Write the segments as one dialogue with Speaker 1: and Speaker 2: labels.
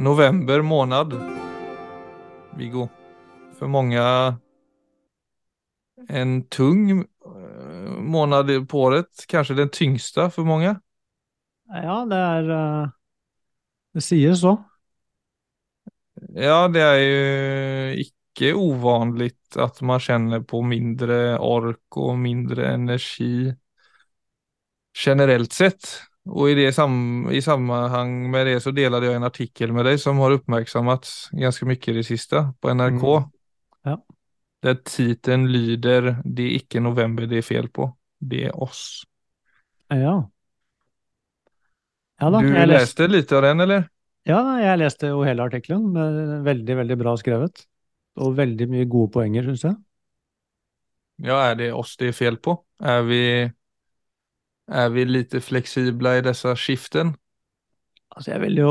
Speaker 1: November månad, Viggo. För många en tung måned månad på året. Kanskje den tyngste for mange?
Speaker 2: Ja, det er eh, Det sies så.
Speaker 1: Ja, det er jo ikke uvanlig at man kjenner på mindre ork og mindre energi generelt sett. Och i, det sam i sammanhang med det så delade jag en artikel med dig som har uppmärksammats ganska mycket i det sista på NRK.
Speaker 2: Mm. Ja.
Speaker 1: Där titeln lyder Det är icke november det är fel på. Det är oss.
Speaker 2: Ja. Ja da,
Speaker 1: du
Speaker 2: jeg leste,
Speaker 1: litt av den eller?
Speaker 2: ja, jeg leste jo hele artikkelen. Veldig, veldig bra skrevet. Og veldig mye gode poenger, syns jeg.
Speaker 1: Ja, er det oss det er fel på? Er vi, är vi lite flexibla i dessa skiften?
Speaker 2: Altså, jeg vil jo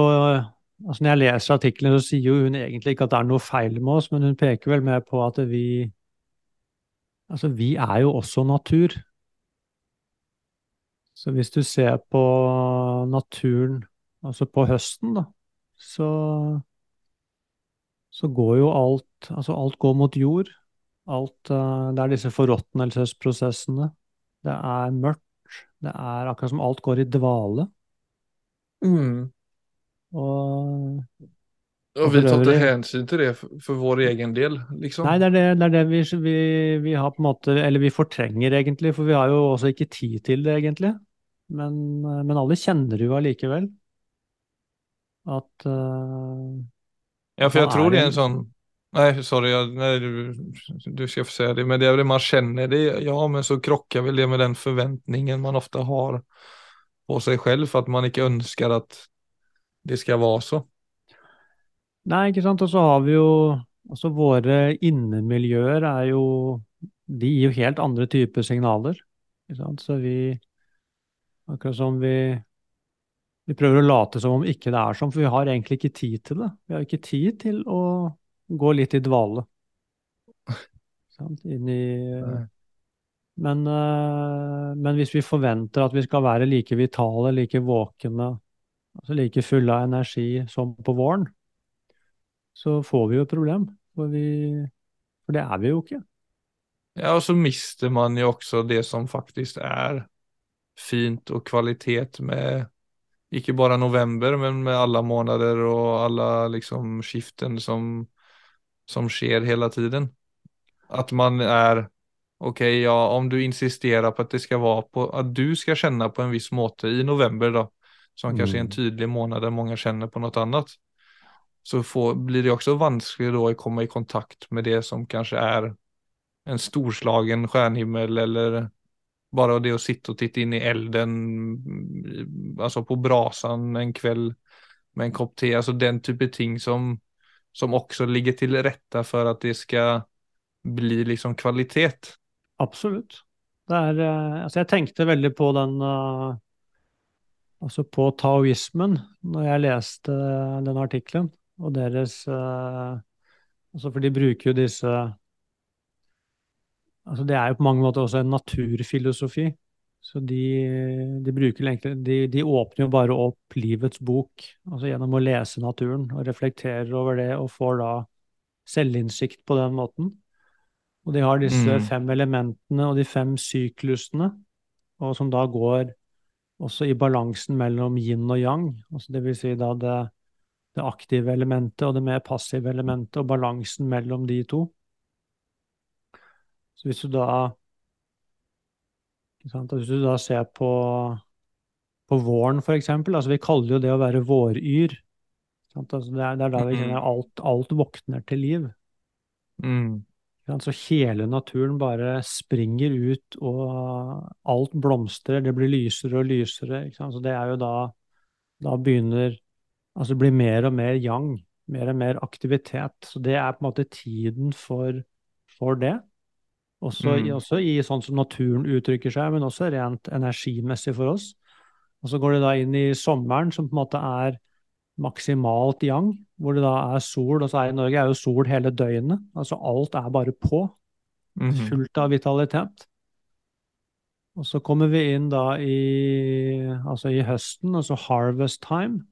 Speaker 2: altså Når jeg leser artikkelen, så sier jo hun egentlig ikke at det er noe feil med oss, men hun peker vel mer på at vi Altså, vi er jo også natur. Så hvis du ser på naturen, altså på høsten, da, så så går jo alt Altså, alt går mot jord. Alt eh, Det er disse forråtnelsesprosessene. Det er mørkt. Det er akkurat som alt går i dvale. Og
Speaker 1: og vi tar
Speaker 2: ikke
Speaker 1: hensyn til det for för vår egen del. Liksom.
Speaker 2: Nei, det er det, det, er det vi, vi, vi har på en måte Eller vi fortrenger, egentlig, for vi har jo også ikke tid til det, egentlig. Men, men alle kjenner jo allikevel at uh,
Speaker 1: ja, for
Speaker 2: jeg
Speaker 1: tror det
Speaker 2: er
Speaker 1: en sån... Nej, sorry, jag, nej, du, du ska få säga det. Men det är det man känner. Det, ja, men så krockar väl det med den förväntningen man ofta har på sig själv för att man ikke ønsker at det skal være så.
Speaker 2: Nei, ikke sant. Og så har vi jo Altså, våre innemiljøer er jo De gir jo helt andre typer signaler. Ikke sant. Så vi Akkurat som vi Vi prøver å late som om ikke det er sånn, for vi har egentlig ikke tid til det. Vi har ikke tid til å gå litt i dvale. Inn i men, eh, men hvis vi forventer at vi skal være like vitale, like våkne, altså like fulle av energi som på våren, så får vi jo et problem. For, vi, for det er vi jo ikke.
Speaker 1: Ja, og så mister man jo også det som faktisk er fint og kvalitet med, ikke bare november, men med alle månader og alle liksom skiften som, som sker hele tiden. At man er Ok, ja, om du insisterer på at det skal være på, at du skal kjenne på en viss måte i november da, som kanskje er en
Speaker 2: tydelig
Speaker 1: måned månad mange kjenner känner på noe annet, så får, blir det også vanskelig da å komme i kontakt med det som kanskje er en storslagen stjernehimmel, eller bare det å sitte og titte inn i elden, altså på brasan en kväll med en kopp te, altså den type ting som, som också ligger till rätta för att det ska bli liksom kvalitet.
Speaker 2: Absolutt. Er eh, Altså, jeg tenkte veldig på den eh, Altså på taoismen når jeg leste den artikkelen, og deres eh, Altså, for de bruker jo disse Altså, det er jo på mange måter også en naturfilosofi. Så de, de bruker de, de åpner jo bare opp livets bok, altså gjennom å lese naturen og reflekterer over det, og får da selvinnsikt på den måten. Og de har disse
Speaker 1: Mm.
Speaker 2: fem elementene og de fem syklusene, og som da går også i balansen mellom yin og yang, altså det vil si da det, det aktive elementet og det mer passive elementet, og balansen mellom de to. Så hvis du da Hvis du da ser på, på våren, eksempel, altså vi kaller jo det å være våryr. Sant? Altså det, er, det er da vi kjenner alt, alt våkner til liv.
Speaker 1: Mm.
Speaker 2: Så hele naturen bare springer ut, og alt blomstrer, det blir lysere og lysere. Så det er jo da Da begynner Altså det blir mer og mer yang, mer og mer aktivitet. Så det er på en måte tiden for, for det. Også,
Speaker 1: Mm.
Speaker 2: også i sånn som naturen uttrykker seg, men også rent energimessig for oss. Og så går det da inn i sommeren, som på en måte er maksimalt yang, hvor det da er sol. Og så er i Norge er jo sol hele døgnet. Altså alt er bare på.
Speaker 1: Mhm.
Speaker 2: Fullt av vitalitet. Og så kommer vi inn da i, altså i høsten, altså harvest time.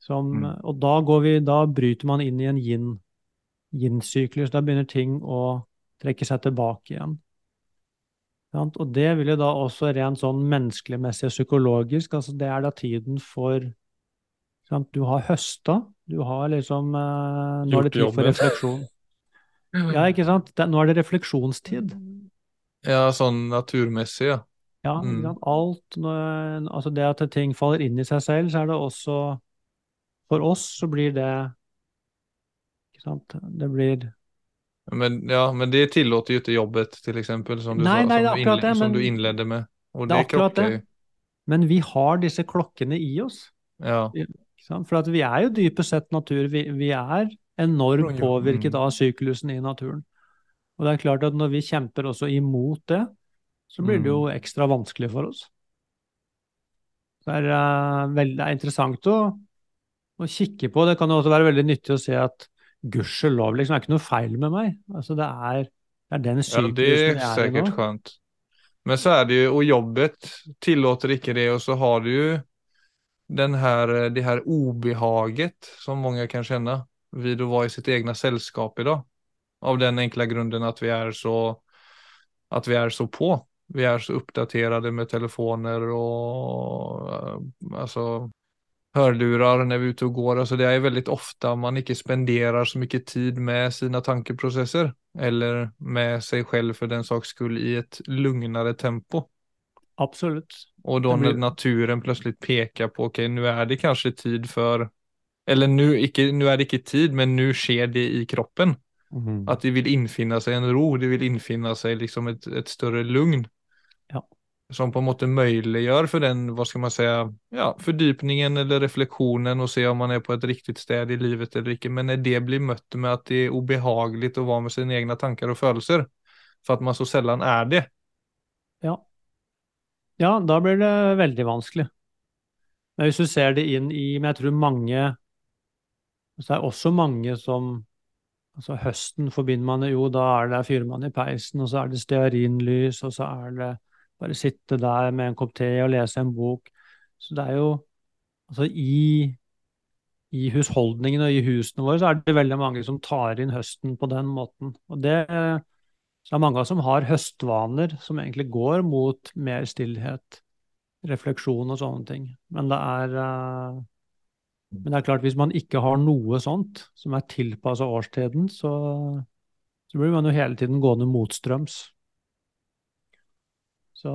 Speaker 2: Som,
Speaker 1: Mm.
Speaker 2: Og da, går vi, da bryter man inn i en yin, yin-syklus. Da begynner ting å trekke seg tilbake igjen. Og det vil jo da også rent sånn menneskeligmessig og psykologisk, altså det er da tiden for sant? Du har høsta, du har liksom eh, Nå er det tid for refleksjon. Ja, ikke sant? Det, nå er det refleksjonstid.
Speaker 1: Ja, sånn naturmessig, ja.
Speaker 2: Ja,
Speaker 1: Mm.
Speaker 2: Alt når, Altså det at ting faller inn i seg selv, så er det også For oss så blir det Ikke sant? Det blir
Speaker 1: Men, ja, men det tillåter ju inte jobbet till exempel som du,
Speaker 2: nei,
Speaker 1: sa,
Speaker 2: nei,
Speaker 1: som, du innled,
Speaker 2: det,
Speaker 1: som du innledde med. Och
Speaker 2: Det
Speaker 1: det
Speaker 2: akkurat det. Men vi har disse klokkene i oss.
Speaker 1: Ja.
Speaker 2: For vi er jo dypest sett natur. Vi, vi er enormt påvirket
Speaker 1: mm.
Speaker 2: av syklusen i naturen. Og det er klart at når vi kjemper også imot det, så blir det jo
Speaker 1: Mm.
Speaker 2: ekstra vanskelig for oss. Det er, uh, veldig, det er interessant å, å kikke på. Det kan jo også være veldig nyttig å se at gudskjelov, liksom, det er ikke noe feil med meg. Altså, det er, det er den
Speaker 1: ja,
Speaker 2: syklusen
Speaker 1: är
Speaker 2: jeg er i nå.
Speaker 1: Det er sikkert skjønt. Men så er det jo Og jobbet tillater ikke det og så har du jo den her, det her obehaget som mange kan kjenne vid å være i sitt egne selskap i dag. Av den enkle grunnen at vi er så, at vi er så på. Vi er så oppdaterte med telefoner og eh, alltså hörlurar när vi är ute och går. Alltså det är väldigt ofta man inte spenderar så mycket tid med sina tankeprocesser eller med sig själv för den saks skull i ett lugnare tempo.
Speaker 2: Absolutt.
Speaker 1: Och då
Speaker 2: når blir-
Speaker 1: när naturen plötsligt pekar på, okej nu är det kanske tid för, eller nu, icke, nu är det inte tid, men nu sker det i kroppen. Att det vill infinna sig en ro, det vill infinna sig liksom ett, ett större lugn. Som på en måte möjliggör för den, vad ska man säga, ja, fördjupningen eller reflektionen och se om man är på ett riktigt sted i livet eller ikke. Men när det blir mött med att det är obehagligt att vara med sina egna tankar och følelser, för att man så sällan är det.
Speaker 2: Ja. ja, da blir det veldig vanskelig. Men hvis du ser det inn i Men jeg tror mange Så er det også mange som Altså høsten forbinder man jo, da er det fyrer man i peisen, og så er det stearinlys, og så er det bare sitte der med en kopp te og lese en bok. Så det er jo Altså i i husholdningene og i husene våre så er det veldig mange som tar inn høsten på den måten. Og det så er mange som har høstvaner som egentlig går mot mer stillhet, refleksjon og sånne ting. Men det er, eh, men det er klart, hvis man ikke har noe sånt som er tilpassa årstiden, så, så blir man jo hele tiden gående motstrøms. Så,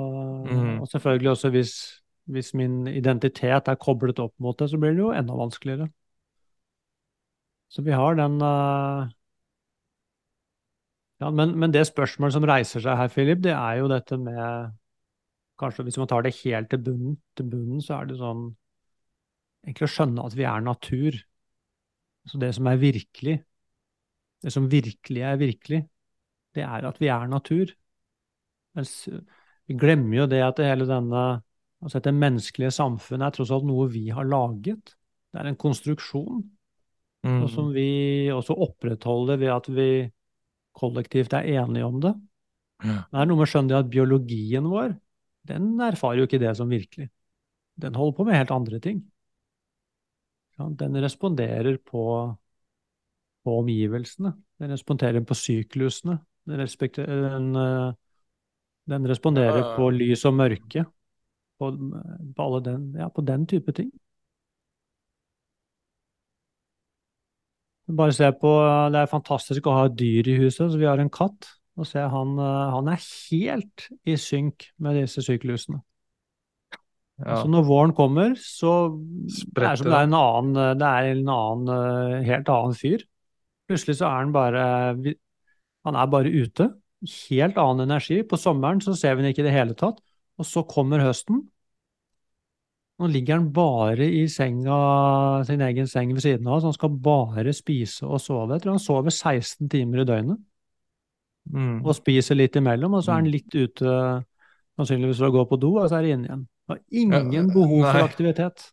Speaker 1: mm.
Speaker 2: Og selvfølgelig også hvis, hvis min identitet er koblet opp mot det, så blir det jo enda vanskeligere. Så vi har den uh... ja, men, men det spørsmålet som reiser seg her, Philip, det er jo dette med Kanskje hvis man tar det helt til bunnen, til bunnen så er det sånn Egentlig å skjønne at vi er natur. Så det som er virkelig, det som virkelig er virkelig, det er at vi er natur. Mens vi glemmer jo det at det hele denne Altså dette menneskelige samfunnet er tross alt noe vi har laget. Det er en konstruksjon.
Speaker 1: Mm.
Speaker 2: Og som vi også opprettholder ved at vi kollektivt er enige om det.
Speaker 1: Ja.
Speaker 2: Det er noe med å skjønne at biologien vår, den erfarer jo ikke det som virkelig. Den holder på med helt andre ting. Ja, Den responderer på, på omgivelsene. Den responderer på syklusene. Den, den, eh, den responderer
Speaker 1: Ja.
Speaker 2: på lys og mørke. På, på, alle den, ja, på den type ting. Bare se på, Det er fantastisk å ha dyr i huset. så Vi har en katt. og se, han, han er helt i synk med disse syklusene.
Speaker 1: Ja.
Speaker 2: Så når våren kommer, så Spretter. er
Speaker 1: Spretter
Speaker 2: som det er en annen, det er en annen, helt annen fyr. Plutselig så er han bare Han er bare ute. Helt annen energi. På sommeren så ser vi den ikke i det hele tatt. Og så kommer høsten. Nå ligger han bare i senga, sin egen seng ved siden av så Han skal bare spise og sove. Jeg tror han sover 16 timer i døgnet.
Speaker 1: Mm.
Speaker 2: Og spiser litt imellom, og så er han litt ute, sannsynligvis for å gå på do, og så er det inne igjen. Har ingen behov for aktivitet.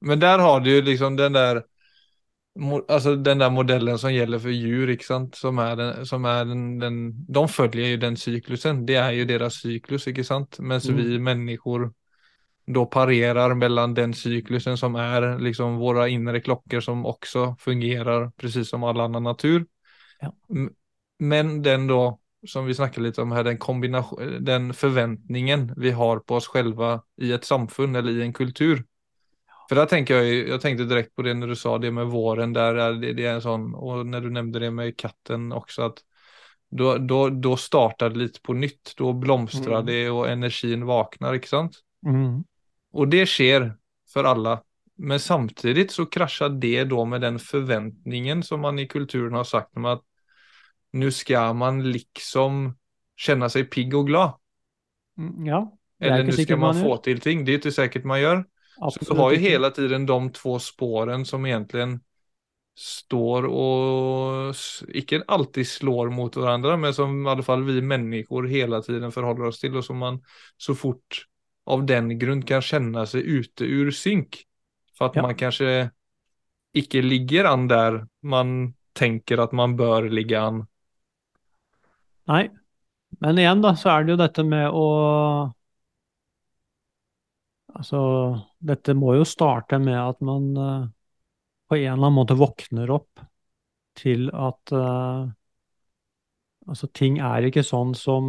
Speaker 1: Men der har du liksom den der Alltså den der modellen som gjelder for ikke sant? Som er den, som er den, den De følger jo den cyklusen. Det er jo deras cyklus, ikke sant? Mens
Speaker 2: Mm.
Speaker 1: vi mennesker da parerer mellom den cyklusen som er liksom våre indre klokker, som også fungerer precis som all annen natur.
Speaker 2: Ja.
Speaker 1: Men den da, som vi snackade litt om her, den den forventningen vi har på oss selv i et samfunn eller i en kultur. För där tänker jag, ju- jag tänkte direkt på det när du sa det med våren, där är det, det är en sån, och när du nämnde det med katten också, att då, då, då startar det lite på nytt, då blomstrar
Speaker 2: Mm.
Speaker 1: det och energin vaknar, ikke sant?
Speaker 2: Mm.
Speaker 1: Och det sker för alla. Men samtidigt så kraschar det då med den förväntningen som man i kulturen har sagt om att nu ska man liksom känna sig pigg och glad.
Speaker 2: Mm, Ja, er
Speaker 1: Eller
Speaker 2: nå
Speaker 1: nu ska man
Speaker 2: man
Speaker 1: få
Speaker 2: til
Speaker 1: till ting. Det är inte säkert man gör. Så du har ju hela tiden de två spåren som egentligen står och inte alltid slår mot varandra, men som i alla fall vi människor hela tiden förhåller oss till och som man så fort av den grund kan känna sig ute ur synk. För att
Speaker 2: Ja.
Speaker 1: man kanske icke ligger an där man tänker att man bör ligga an.
Speaker 2: Nei. Men igjen, da, så er det jo dette med å Altså, dette må jo starte med at man eh, på en eller annen måte våkner opp til at eh, Altså, ting er ikke sånn som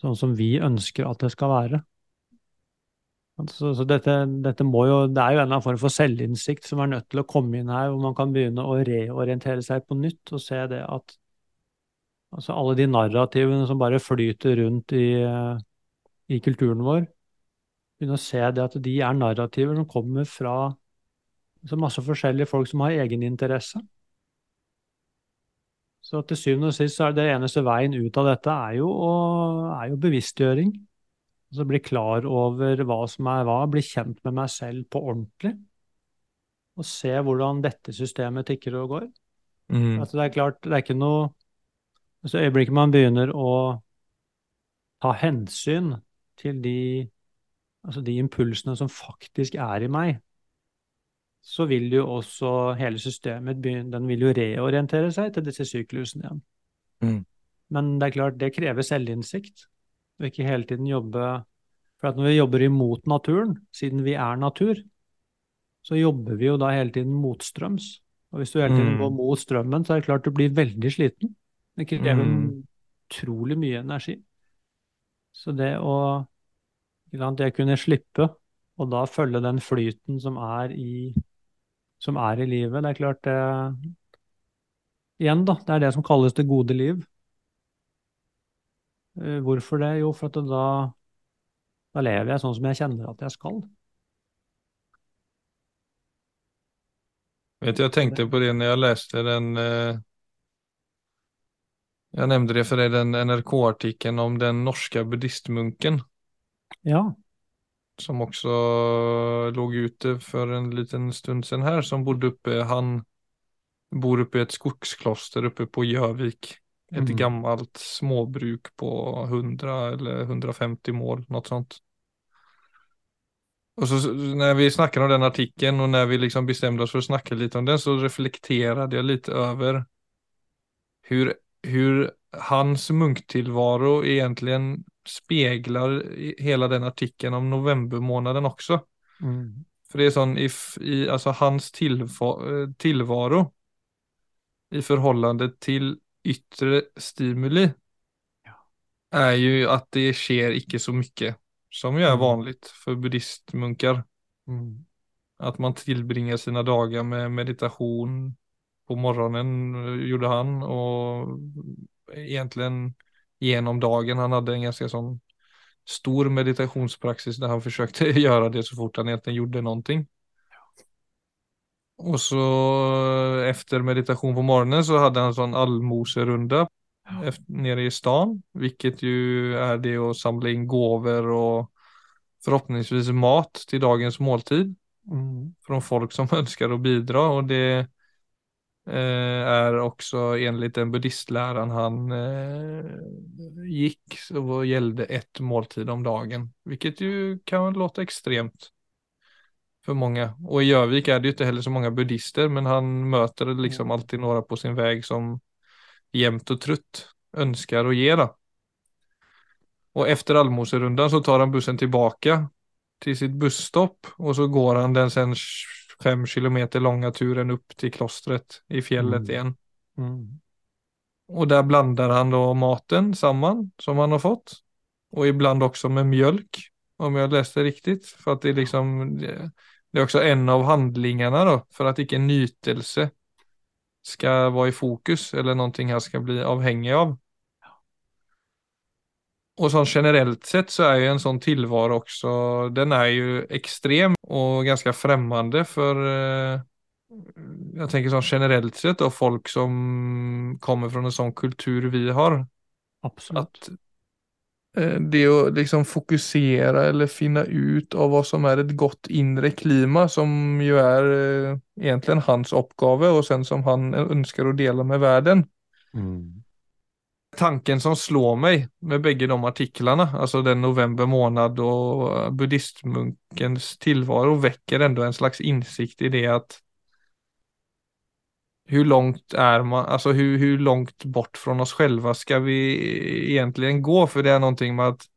Speaker 2: sånn som vi ønsker at det skal være. Altså, så dette, dette må jo, det er jo en eller annen form for selvinnsikt som er nødt til å komme inn her, hvor man kan begynne å reorientere seg på nytt og se det at altså alle de narrativene som bare flyter rundt i, eh, i kulturen vår, begynne å se det at de er narrativer som kommer fra så masse forskjellige folk som har egeninteresse. Så til syvende og sist så er det eneste veien ut av dette er jo, å, er jo bevisstgjøring. Altså bli klar over hva som er hva, bli kjent med meg selv på ordentlig. Og se hvordan dette systemet tikker og går.
Speaker 1: Mm.
Speaker 2: Altså det er klart, det er ikke noe altså øyeblikket man begynner å ta hensyn til de, altså de impulsene som faktisk er i meg, så vil jo også hele systemet begynne, den vil jo reorientere seg til disse syklusene igjen.
Speaker 1: Mm.
Speaker 2: Men det er klart, det krever selvinnsikt. Og ikke hele tiden jobbe For at når vi jobber imot naturen, siden vi er natur, så jobber vi jo da hele tiden motstrøms. Og hvis du hele tiden
Speaker 1: Mm.
Speaker 2: går mot strømmen, så er det klart du blir veldig sliten. Det krever
Speaker 1: Mm.
Speaker 2: utrolig mye energi. Så det å sant, kunne slippe, og da følge den flyten som er i, som er i livet, det er klart det Igjen, da. Det er det som kalles det gode liv. Eh, Hvorfor det? Jo, for at da, da lever jeg sånn som jeg kjenner at jeg skal.
Speaker 1: Vet, du, Jeg tenkte på det når jeg leste den. Jeg nevnte det for deg, den NRK-artikkelen om den norske buddhistmunken
Speaker 2: Ja.
Speaker 1: som også låg ute for en liten stund siden her, som bodde oppe Han bor oppe i et skogskloster oppe på Gjøvik. Et
Speaker 2: Mm.
Speaker 1: gammalt småbruk på 100 eller 150 mål, noe sånt. Og så Når vi snakket om den artikeln og når vi liksom bestemte oss for å snakke litt om den så reflekterte jeg litt over hur, hur hans munktillvaro egentligen speglar hela den artikeln om novembermånaden också.
Speaker 2: Mm.
Speaker 1: För det är sån i, i alltså hans tillva- eh, tillvaro i förhållande till yttre stimuli är ju att det sker icke så mycket som ju är
Speaker 2: Mm.
Speaker 1: vanligt för buddhistmunkar.
Speaker 2: Mm.
Speaker 1: Att man tillbringar sina dagar med meditation på morgonen eh, gjorde han och egentligen genom dagen. Han hade en ganska sån stor meditationspraxis där han försökte göra det så fort han egentligen gjorde någonting. Och så eh, efter meditation på morgonen så hade han en sån allmoserunda nere i stan, vilket ju är det att samla in gåvor och förhoppningsvis mat till dagens måltid
Speaker 2: Mm.
Speaker 1: från folk som önskar att bidra och det eh, også också enligt den buddhistläran han eh, gick så gjelder ett måltid om dagen, vilket jo kan låte ekstremt for mange. Og i Gjøvik er det jo ikke heller så mange buddhister, men han møter liksom
Speaker 2: Mm.
Speaker 1: alltid noen på sin vei som jämt og trutt ønsker å gi. da. Og etter allmoserunden så tar han bussen tilbake til sitt busstopp og så går han den sen fem kilometer långa turen upp till klostret i fjället
Speaker 2: Mm.
Speaker 1: igen.
Speaker 2: Mm.
Speaker 1: Och där blandar han då maten samman som han har fått. Och ibland också med mjölk, om jag läste riktigt. För att det är liksom, det er är också en av handlingarna då, för att inte nytelse ska vara i fokus eller någonting han ska bli avhängig av. Och sånn generelt sett så er jo en sånn tilvare også, den er jo ekstrem og ganske främmande for eh, tenker sånn generelt sett og folk som kommer fra en sånn kultur vi har.
Speaker 2: Absolutt.
Speaker 1: At eh, det å liksom fokusere eller finne ut av hva som er et godt indre klima som jo er eh, egentligen hans oppgave, og sen som han ønsker å dele med verden.
Speaker 2: Mm.
Speaker 1: Tanken som slår meg med begge de artiklene, altså den november månad og buddhistmunkens tilvaro, vekker enda en slags insikt i det at hvor langt er man, altså hur, hur langt bort fra oss själva skal vi egentlig gå? For det er noe med at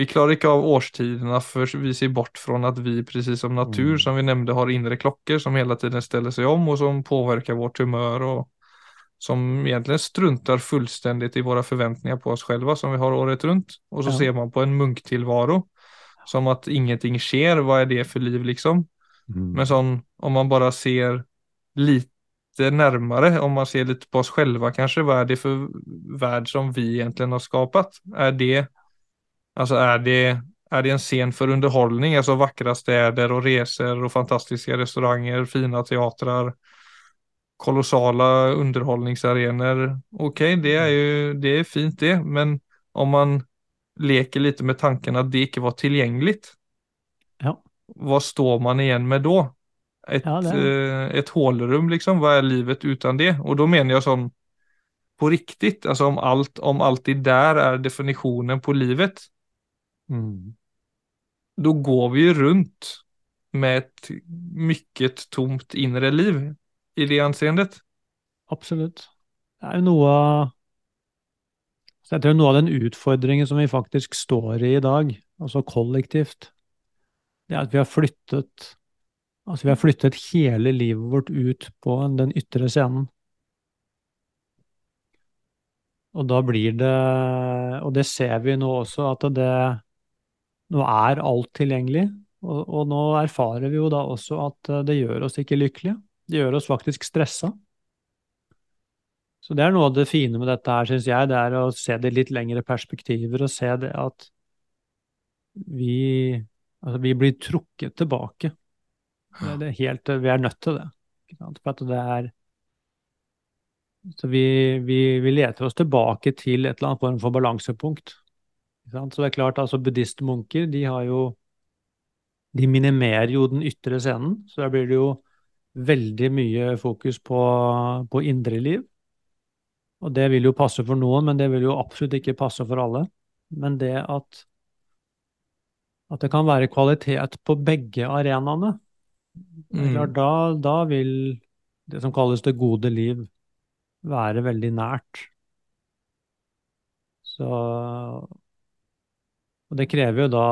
Speaker 1: vi klarer ikke av årstiderna før vi ser bort fra at vi, precis som natur
Speaker 2: Mm.
Speaker 1: som vi nevnte, har inre klokker som hele tiden stiller seg om og som påvirker vårt humør. och som egentlig struntar fullstendig i våre forventninger på oss selv som vi har året rundt. Og så
Speaker 2: Ja.
Speaker 1: ser man på en munktillvaro som at ingenting skjer. Hva er det for liv liksom?
Speaker 2: Mm.
Speaker 1: Men sånn, om man bare ser litt närmare, om man ser litt på oss selv kanskje, hva er det for värld som vi egentlig har skapat? Er det, alltså är det, är det en scen for underhållning, alltså vackra städer og resor og fantastiske restauranger, fina teatrar, kolossala underhållningsarenor. Okej, det är ju, det är fint det, men om man leker lite med tanken att det ikke var tilgjengelig
Speaker 2: Ja.
Speaker 1: hva står man igjen med då? Et,
Speaker 2: Ja,
Speaker 1: eh, ett hålrum liksom, Hva er livet utan det? Og da mener jeg som på riktig. Altså om alt, om alt det der er definisjonen på livet,
Speaker 2: Mm.
Speaker 1: da går vi jo rundt med et mye tomt indre liv i det anseendet.
Speaker 2: Absolutt. Det er jo noe av Jeg tror noe av den utfordringen som vi faktisk står i i dag, altså kollektivt, det er at vi har flyttet Altså, vi har flyttet hele livet vårt ut på den ytre scenen. Og da blir det Og det ser vi nå også, at det Nå er alt tilgjengelig. Og, og nå erfarer vi jo da også at det gjør oss ikke lykkelige. Det gjør oss faktisk stressa. Så det er noe av det fine med dette her, syns jeg, det er å se det i litt lengre perspektiver og se det at vi, altså vi blir trukket tilbake. Det er det helt, vi er nødt til det. For at det er Så vi, vi, vi leter oss tilbake til et eller annet form for balansepunkt. Så det er klart, altså buddhistmunker, de har jo De minimerer jo den ytre scenen, så da blir det jo veldig mye fokus på, på indre liv. Og det vil jo passe for noen, men det vil jo absolutt ikke passe for alle. Men det at, at det kan være kvalitet på begge arenaene,
Speaker 1: Mm.
Speaker 2: da, da vil det som kalles det gode liv, være veldig nært. Så Og det krever jo da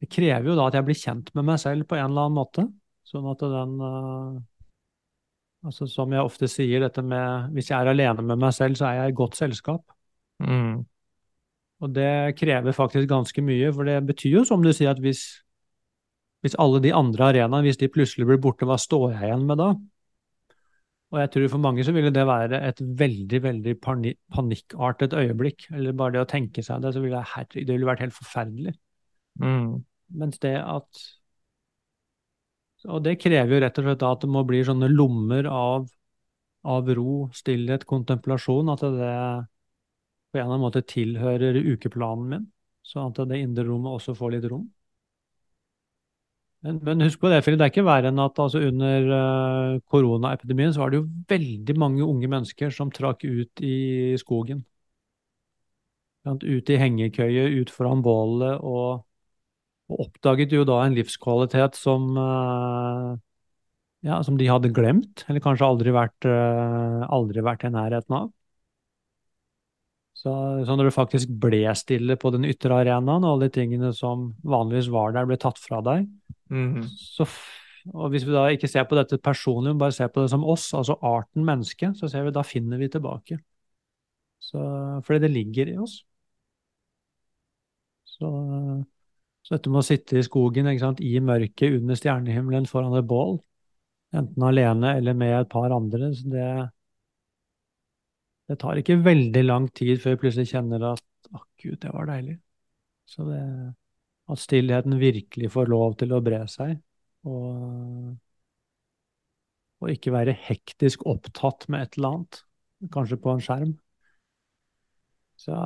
Speaker 2: Det krever jo da at jeg blir kjent med meg selv på en eller annen måte. Sånn at den eh, Altså som jeg ofte sier, dette med hvis jeg er alene med meg selv, så er jeg i godt selskap.
Speaker 1: Mm.
Speaker 2: Og det krever faktisk ganske mye, for det betyr jo, som du sier, at hvis, hvis alle de andre arenaene, hvis de plutselig blir borte, hva står jeg igjen med da? Og jeg tror for mange så ville det være et veldig, veldig pani panikkartet øyeblikk. Eller bare det å tenke seg det, så ville det, det ville vært helt forferdelig.
Speaker 1: Mm.
Speaker 2: Mens det at Og det krever jo rett og slett at det må bli sånne lommer av, av ro, stillhet, kontemplasjon. At det på en eller annen måte tilhører ukeplanen min. Sånn at det indre rommet også får litt rom. Men, men husk på det, Philip, det er ikke verre enn at altså, under uh, koronaepidemien så var det jo veldig mange unge mennesker som trakk ut i skogen. Ut i hengekøye, ut foran bålet, og, og oppdaget jo da en livskvalitet som, eh, ja, som de hadde glemt, eller kanskje aldri vært, eh, aldri vært i nærheten av. Så, så når du faktisk ble stille på den ytre arenaen, og alle de tingene som vanligvis var der, ble tatt fra deg,
Speaker 1: Mm.
Speaker 2: så og hvis vi da ikke ser på dette personlig, men bare ser på det som oss, altså arten menneske, så ser vi da finner vi tilbake. Så, fordi det ligger i oss. Så, så dette med å sitte i skogen, i mørket, under stjernehimmelen, foran et bål, enten alene eller med et par andre, så det, det tar ikke veldig lang tid før jeg plutselig kjenner at å gud, det var deilig. Så det, at stillheten virkelig får lov til å bre seg, og, og ikke være hektisk opptatt med et eller annet, kanskje på en skjerm. Så,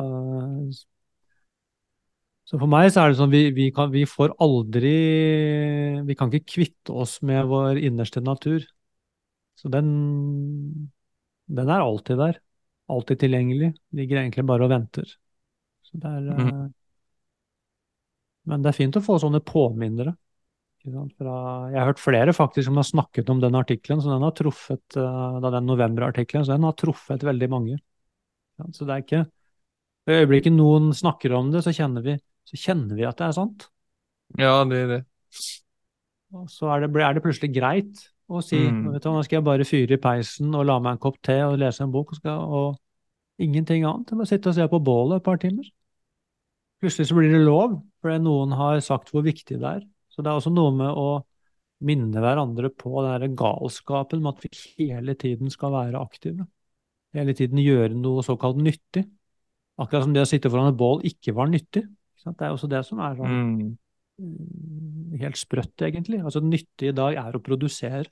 Speaker 2: så for meg så er det sånn, vi, vi, kan, vi får aldri Vi kan ikke kvitte oss med vår innerste natur. Så den, den er alltid der. Alltid tilgjengelig. Ligger egentlig bare og venter. Så det er,
Speaker 1: mm.
Speaker 2: eh, Men det er fint å få sånne påminnere. Fra, jeg har hørt flere faktisk som har snakket om den artikkelen, så den har truffet, eh, da den novemberartikkelen, så den har truffet veldig mange. Ja, så det er ikke I øyeblikket noen snakker om det, så kjenner vi, så kjenner vi at det er sant.
Speaker 1: Ja, det er det.
Speaker 2: Og så er det, er det plutselig greit å si
Speaker 1: Mm.
Speaker 2: vet du, nå skal jeg bare fyre i peisen og la meg en kopp te og lese en bok, og, skal, og ingenting annet. enn å sitte og se på bålet et par timer. Plutselig så blir det lov, fordi noen har sagt hvor viktig det er. Så det er også noe med å minne hverandre på den galskapen med at vi hele tiden skal være aktive. Hele tiden gjøre noe såkalt nyttig. Akkurat som det å sitte foran et bål ikke var nyttig. Ikke? Det er også det som er sånn
Speaker 1: Mm.
Speaker 2: mm, helt sprøtt, egentlig. Altså, nyttig i dag er å produsere.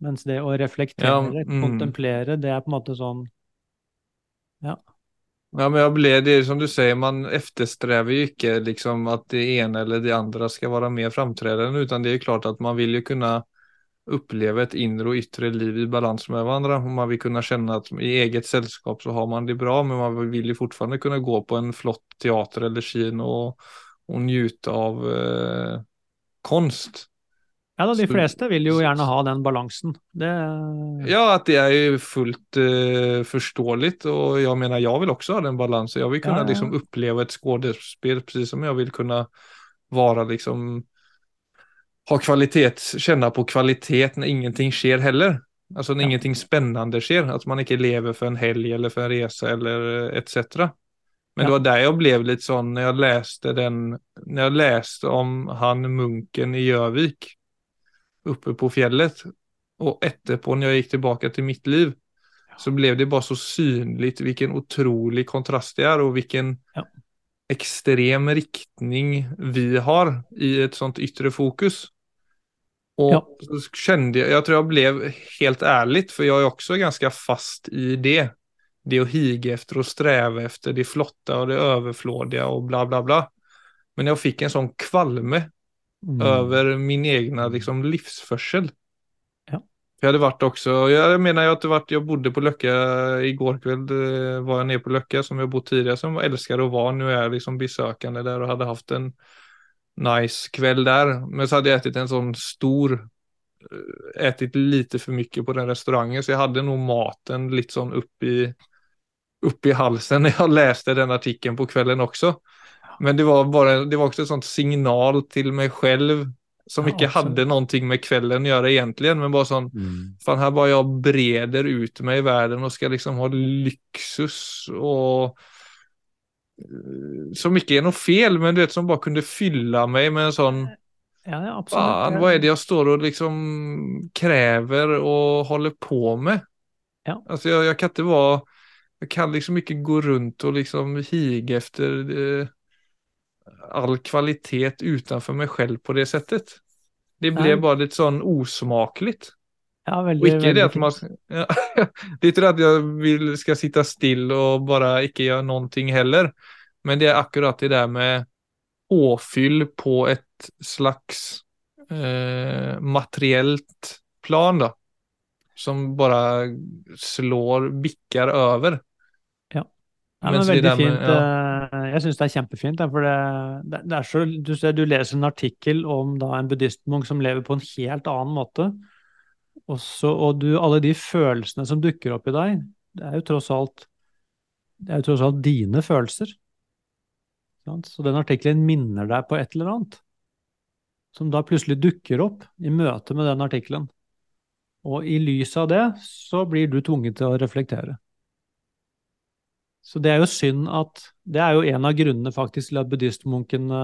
Speaker 2: Mens det å reflektere,
Speaker 1: Ja, mm.
Speaker 2: kontemplere, det er på en måte sånn Ja.
Speaker 1: Ja, men jag ble det är som du sier, man eftersträvar ju inte liksom att det ene eller det andre skal være mer framträdande, utan det jo klart at man vil jo kunna uppleva ett inre och yttre liv i balans med varandra. Och man vill kunna känna att i eget sällskap så har man det bra, men man vill ju fortfarande kunna gå på en flott teater eller kino och, och njuta av eh, konst.
Speaker 2: Ja da, de fleste vil jo gjerne ha den balansen. Det
Speaker 1: Ja, at det er fullt eh, forståelig. Og jeg mener, jeg vil også ha den balansen. Jeg vil kunne
Speaker 2: Ja, ja,
Speaker 1: liksom oppleve et skuespill, precis som jeg vil kunne være liksom ha kvalitet, kjenne på kvalitet når ingenting sker heller. Altså når
Speaker 2: Ja.
Speaker 1: ingenting spennende sker, At man ikke lever for en helg eller for en resa eller eh, etc. Men
Speaker 2: Ja.
Speaker 1: det var der jeg ble litt sånn når jeg leste, den, når jeg leste om han munken i Gjøvik oppe på fjellet, og etterpå når jeg gikk tilbake til mitt liv så ble det bare så synlig vilken otrolig kontrast det er, og vilken
Speaker 2: Ja.
Speaker 1: Extrem riktning vi har i et sånt yttre fokus. Och
Speaker 2: Ja.
Speaker 1: så kände jag, jag tror jag blev helt ärligt, för jag är också ganska fast i det. Det å higa efter och sträva efter det flotta och det överflådiga och bla bla bla. Men jag fikk en sånn kvalme
Speaker 2: Mm.
Speaker 1: over min egna liksom, livsförsel.
Speaker 2: Ja.
Speaker 1: Jag hade varit också, jag menar at hade varit, jag bodde på Löcka igår kväll, kveld var jag nere på Löcka som jag bott tidigare som jag älskade att vara. Nu är jag liksom besökande där och hade haft en nice kväll där. Men så hade jag ätit en sån stor, eh, ätit lite för mycket på den restaurangen så jag hade nog maten lite sån upp i, upp i halsen när jag läste den artikeln på kvällen också. Men det var bara, det var också ett sånt signal till mig själv som
Speaker 2: ikke
Speaker 1: inte hade någonting med kvällen att göra egentligen, men bara sån,
Speaker 2: Mm.
Speaker 1: fan här bara jag breder ut mig i världen och ska liksom ha lyxus och eh, så mycket är nog fel, men du vet som bara kunde fylla mig med en sån,
Speaker 2: Ja, ja, absolutt.
Speaker 1: fan vad är det jeg står og liksom krever og holder på med?
Speaker 2: Ja.
Speaker 1: Altså, jeg, jeg, kan ikke være Jeg kan liksom ikke gå rundt og liksom hige efter eh, all kvalitet utanför meg selv på det settet. Det
Speaker 2: ble
Speaker 1: ja. bare litt sånn osmakligt.
Speaker 2: Ja, veldig, og
Speaker 1: ikke det at man ja, Det er ikke det at jeg vil, skal sitte still og bare ikke gjøre noe heller. Men det er akkurat det der med påfyll på et slags eh, materiellt plan da, Som bare slår, bikker över.
Speaker 2: Ja, men veldig
Speaker 1: med-
Speaker 2: fint. Ja. Jeg syns det er kjempefint. For det, det, er så, du, ser, du leser en artikkel om da en buddhistmunk som lever på en helt annen måte. Også, og du, alle de følelsene som dukker opp i deg, det er jo tross alt det er jo tross alt dine følelser. Sant? Så den artikkelen minner deg på et eller annet, som da plutselig dukker opp i møte med den artikkelen. Og i lys av det så blir du tvunget til å reflektere. Så det er jo synd at Det er jo en av grunnene faktisk til at buddhistmunkene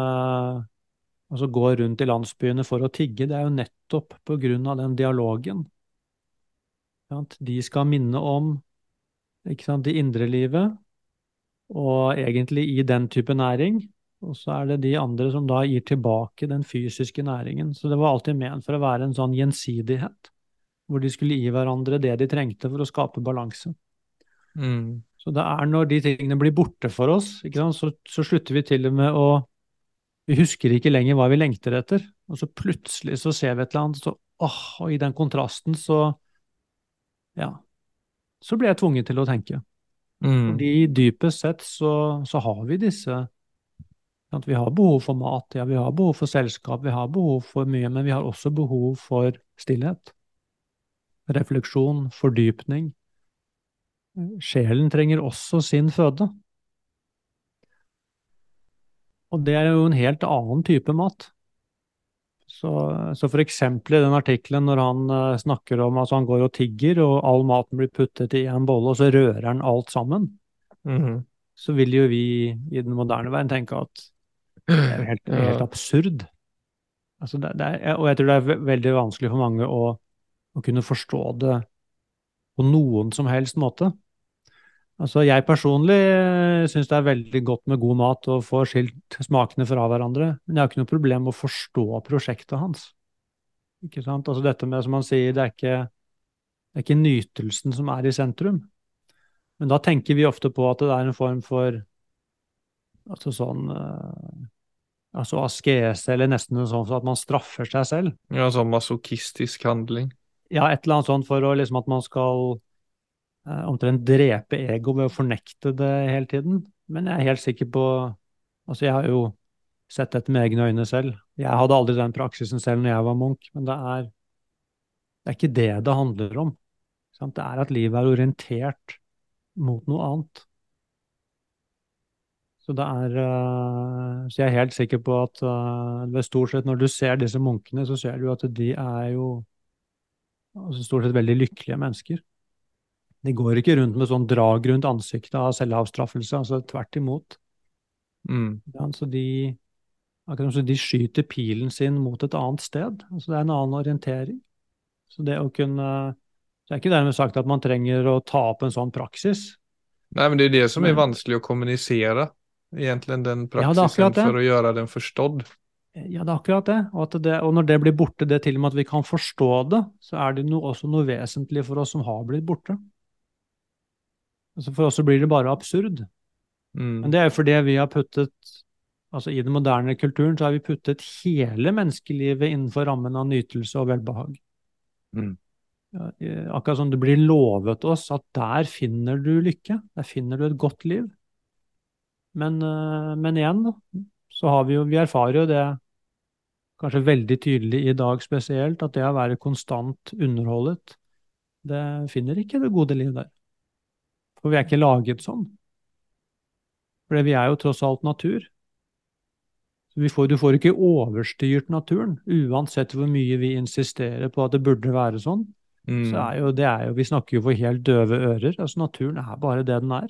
Speaker 2: altså går rundt i landsbyene for å tigge. Det er jo nettopp på grunn av den dialogen. At De skal minne om sant, det indre livet, og egentlig i den type næring. Og så er det de andre som da gir tilbake den fysiske næringen. Så det var alltid ment for å være en sånn gjensidighet, hvor de skulle gi hverandre det de trengte for å skape balanse.
Speaker 1: Mm.
Speaker 2: Så det er når de tingene blir borte for oss, så, så, slutter vi til og med å Vi husker ikke lenger hva vi lengter etter. Og så plutselig så ser vi et eller annet, så åh, og i den kontrasten så Ja. Så blir jeg tvunget til å tenke.
Speaker 1: Mm.
Speaker 2: Fordi dypest sett så, så har vi disse at Vi har behov for mat, ja, vi har behov for selskap, vi har behov for mye, men vi har også behov for stillhet. Refleksjon, fordypning. Sjelen trenger også sin føde. Og det er jo en helt annen type mat. Så, så for eksempel i den artikkelen når han uh, snakker om at han går og tigger, og all maten blir puttet i en bolle, og så rører han alt sammen,
Speaker 1: mm.
Speaker 2: så vil jo vi i den moderne verden tenke at det er jo helt, ja. helt absurd. Altså det, det er, og jeg tror det er veldig vanskelig for mange å, å kunne forstå det på noen som helst måte. Altså, jeg personlig eh, syns det er veldig godt med god mat og få skilt smakene fra hverandre, men jeg har ikke noe problem med å forstå prosjektet hans. Ikke sant? Altså dette med, som han sier, det er ikke, det er ikke nytelsen som er i sentrum. Men da tenker vi ofte på at det er en form for altså sånn uh, altså askese, eller nesten sånn at man straffer seg selv.
Speaker 1: Ja, sånn masochistisk handling.
Speaker 2: Ja, et eller annet sånt for å, liksom, at man skal Eh, omtrent drepe ego ved å fornekte det hele tiden. Men jeg er helt sikker på Altså, jeg har jo sett dette med egne øyne selv. Jeg hadde aldri den praksisen selv når jeg var munk, men det er, det er ikke det det handler om. Sant? Det er at livet er orientert mot noe annet. Så det er uh, Så jeg er helt sikker på at ved stort sett når du ser disse munkene, så ser du at de er jo altså stort sett veldig lykkelige mennesker. De går ikke rundt med sånn drag rundt ansiktet av selvavstraffelse, altså tvert imot.
Speaker 1: Mm.
Speaker 2: Ja, så de, akkurat som de skyter pilen sin mot et annet sted. Altså det er en annen orientering. Så det å kunne Det er ikke dermed sagt at man trenger å ta opp en sånn praksis.
Speaker 1: Nei, men det er det som er vanskelig å kommunisere. Egentlig den praksisen
Speaker 2: ja,
Speaker 1: for å gjøre den forstått.
Speaker 2: Ja, det er akkurat det. Og, det. og, når det blir borte, det til og med at vi kan forstå det, så er det no, også noe vesentlig for oss som har blitt borte. Altså for oss så blir det bare absurd.
Speaker 1: Mm.
Speaker 2: Men det er jo fordi vi har puttet altså I den moderne kulturen så har vi puttet hele menneskelivet innenfor rammen av nytelse og velbehag.
Speaker 1: Mm.
Speaker 2: Akkurat som det blir lovet oss at der finner du lykke, der finner du et godt liv. Men, eh, men igjen, så har vi jo Vi erfarer jo det kanskje veldig tydelig i dag spesielt, at det å være konstant underholdet, det finner ikke det gode liv der. For vi er ikke laget sånn. For vi er jo tross alt natur. Så får, du får ikke overstyrt naturen, uansett hvor mye vi insisterer på at det burde være sånn.
Speaker 1: Mm.
Speaker 2: Så er jo, det er jo, Vi snakker jo for helt døve ører. altså Naturen er bare det den er.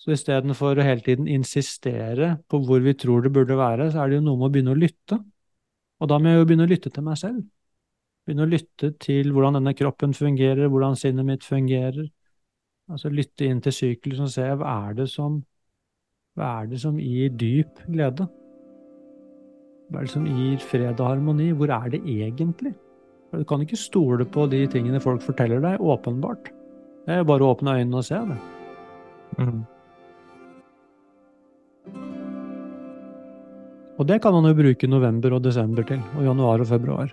Speaker 2: Så istedenfor å hele tiden insistere på hvor vi tror det burde være, så er det jo noe med å begynne å lytte. Og da må jeg jo begynne å lytte til meg selv. Begynne å lytte til hvordan denne kroppen fungerer, hvordan sinnet mitt fungerer, Altså lytte inn til syklusen og se hva er det som hva er det som gir dyp glede? Hva er det som gir fred og harmoni? Hvor er det egentlig? For Du kan ikke stole på de tingene folk forteller deg, åpenbart. Det er jo bare å åpne øynene og se det.
Speaker 1: Mm.
Speaker 2: Og det kan man jo bruke november og desember til, og januar og februar.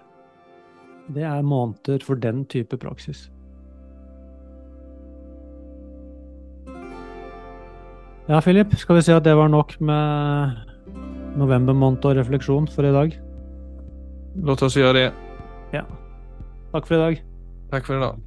Speaker 2: Det er måneder for den type praksis. Ja, Philip, skal vi si at det var nok med novembermåned og refleksjon for i dag?
Speaker 1: Låt oss gjøre det.
Speaker 2: Ja. Takk for i dag.
Speaker 1: Takk for i dag.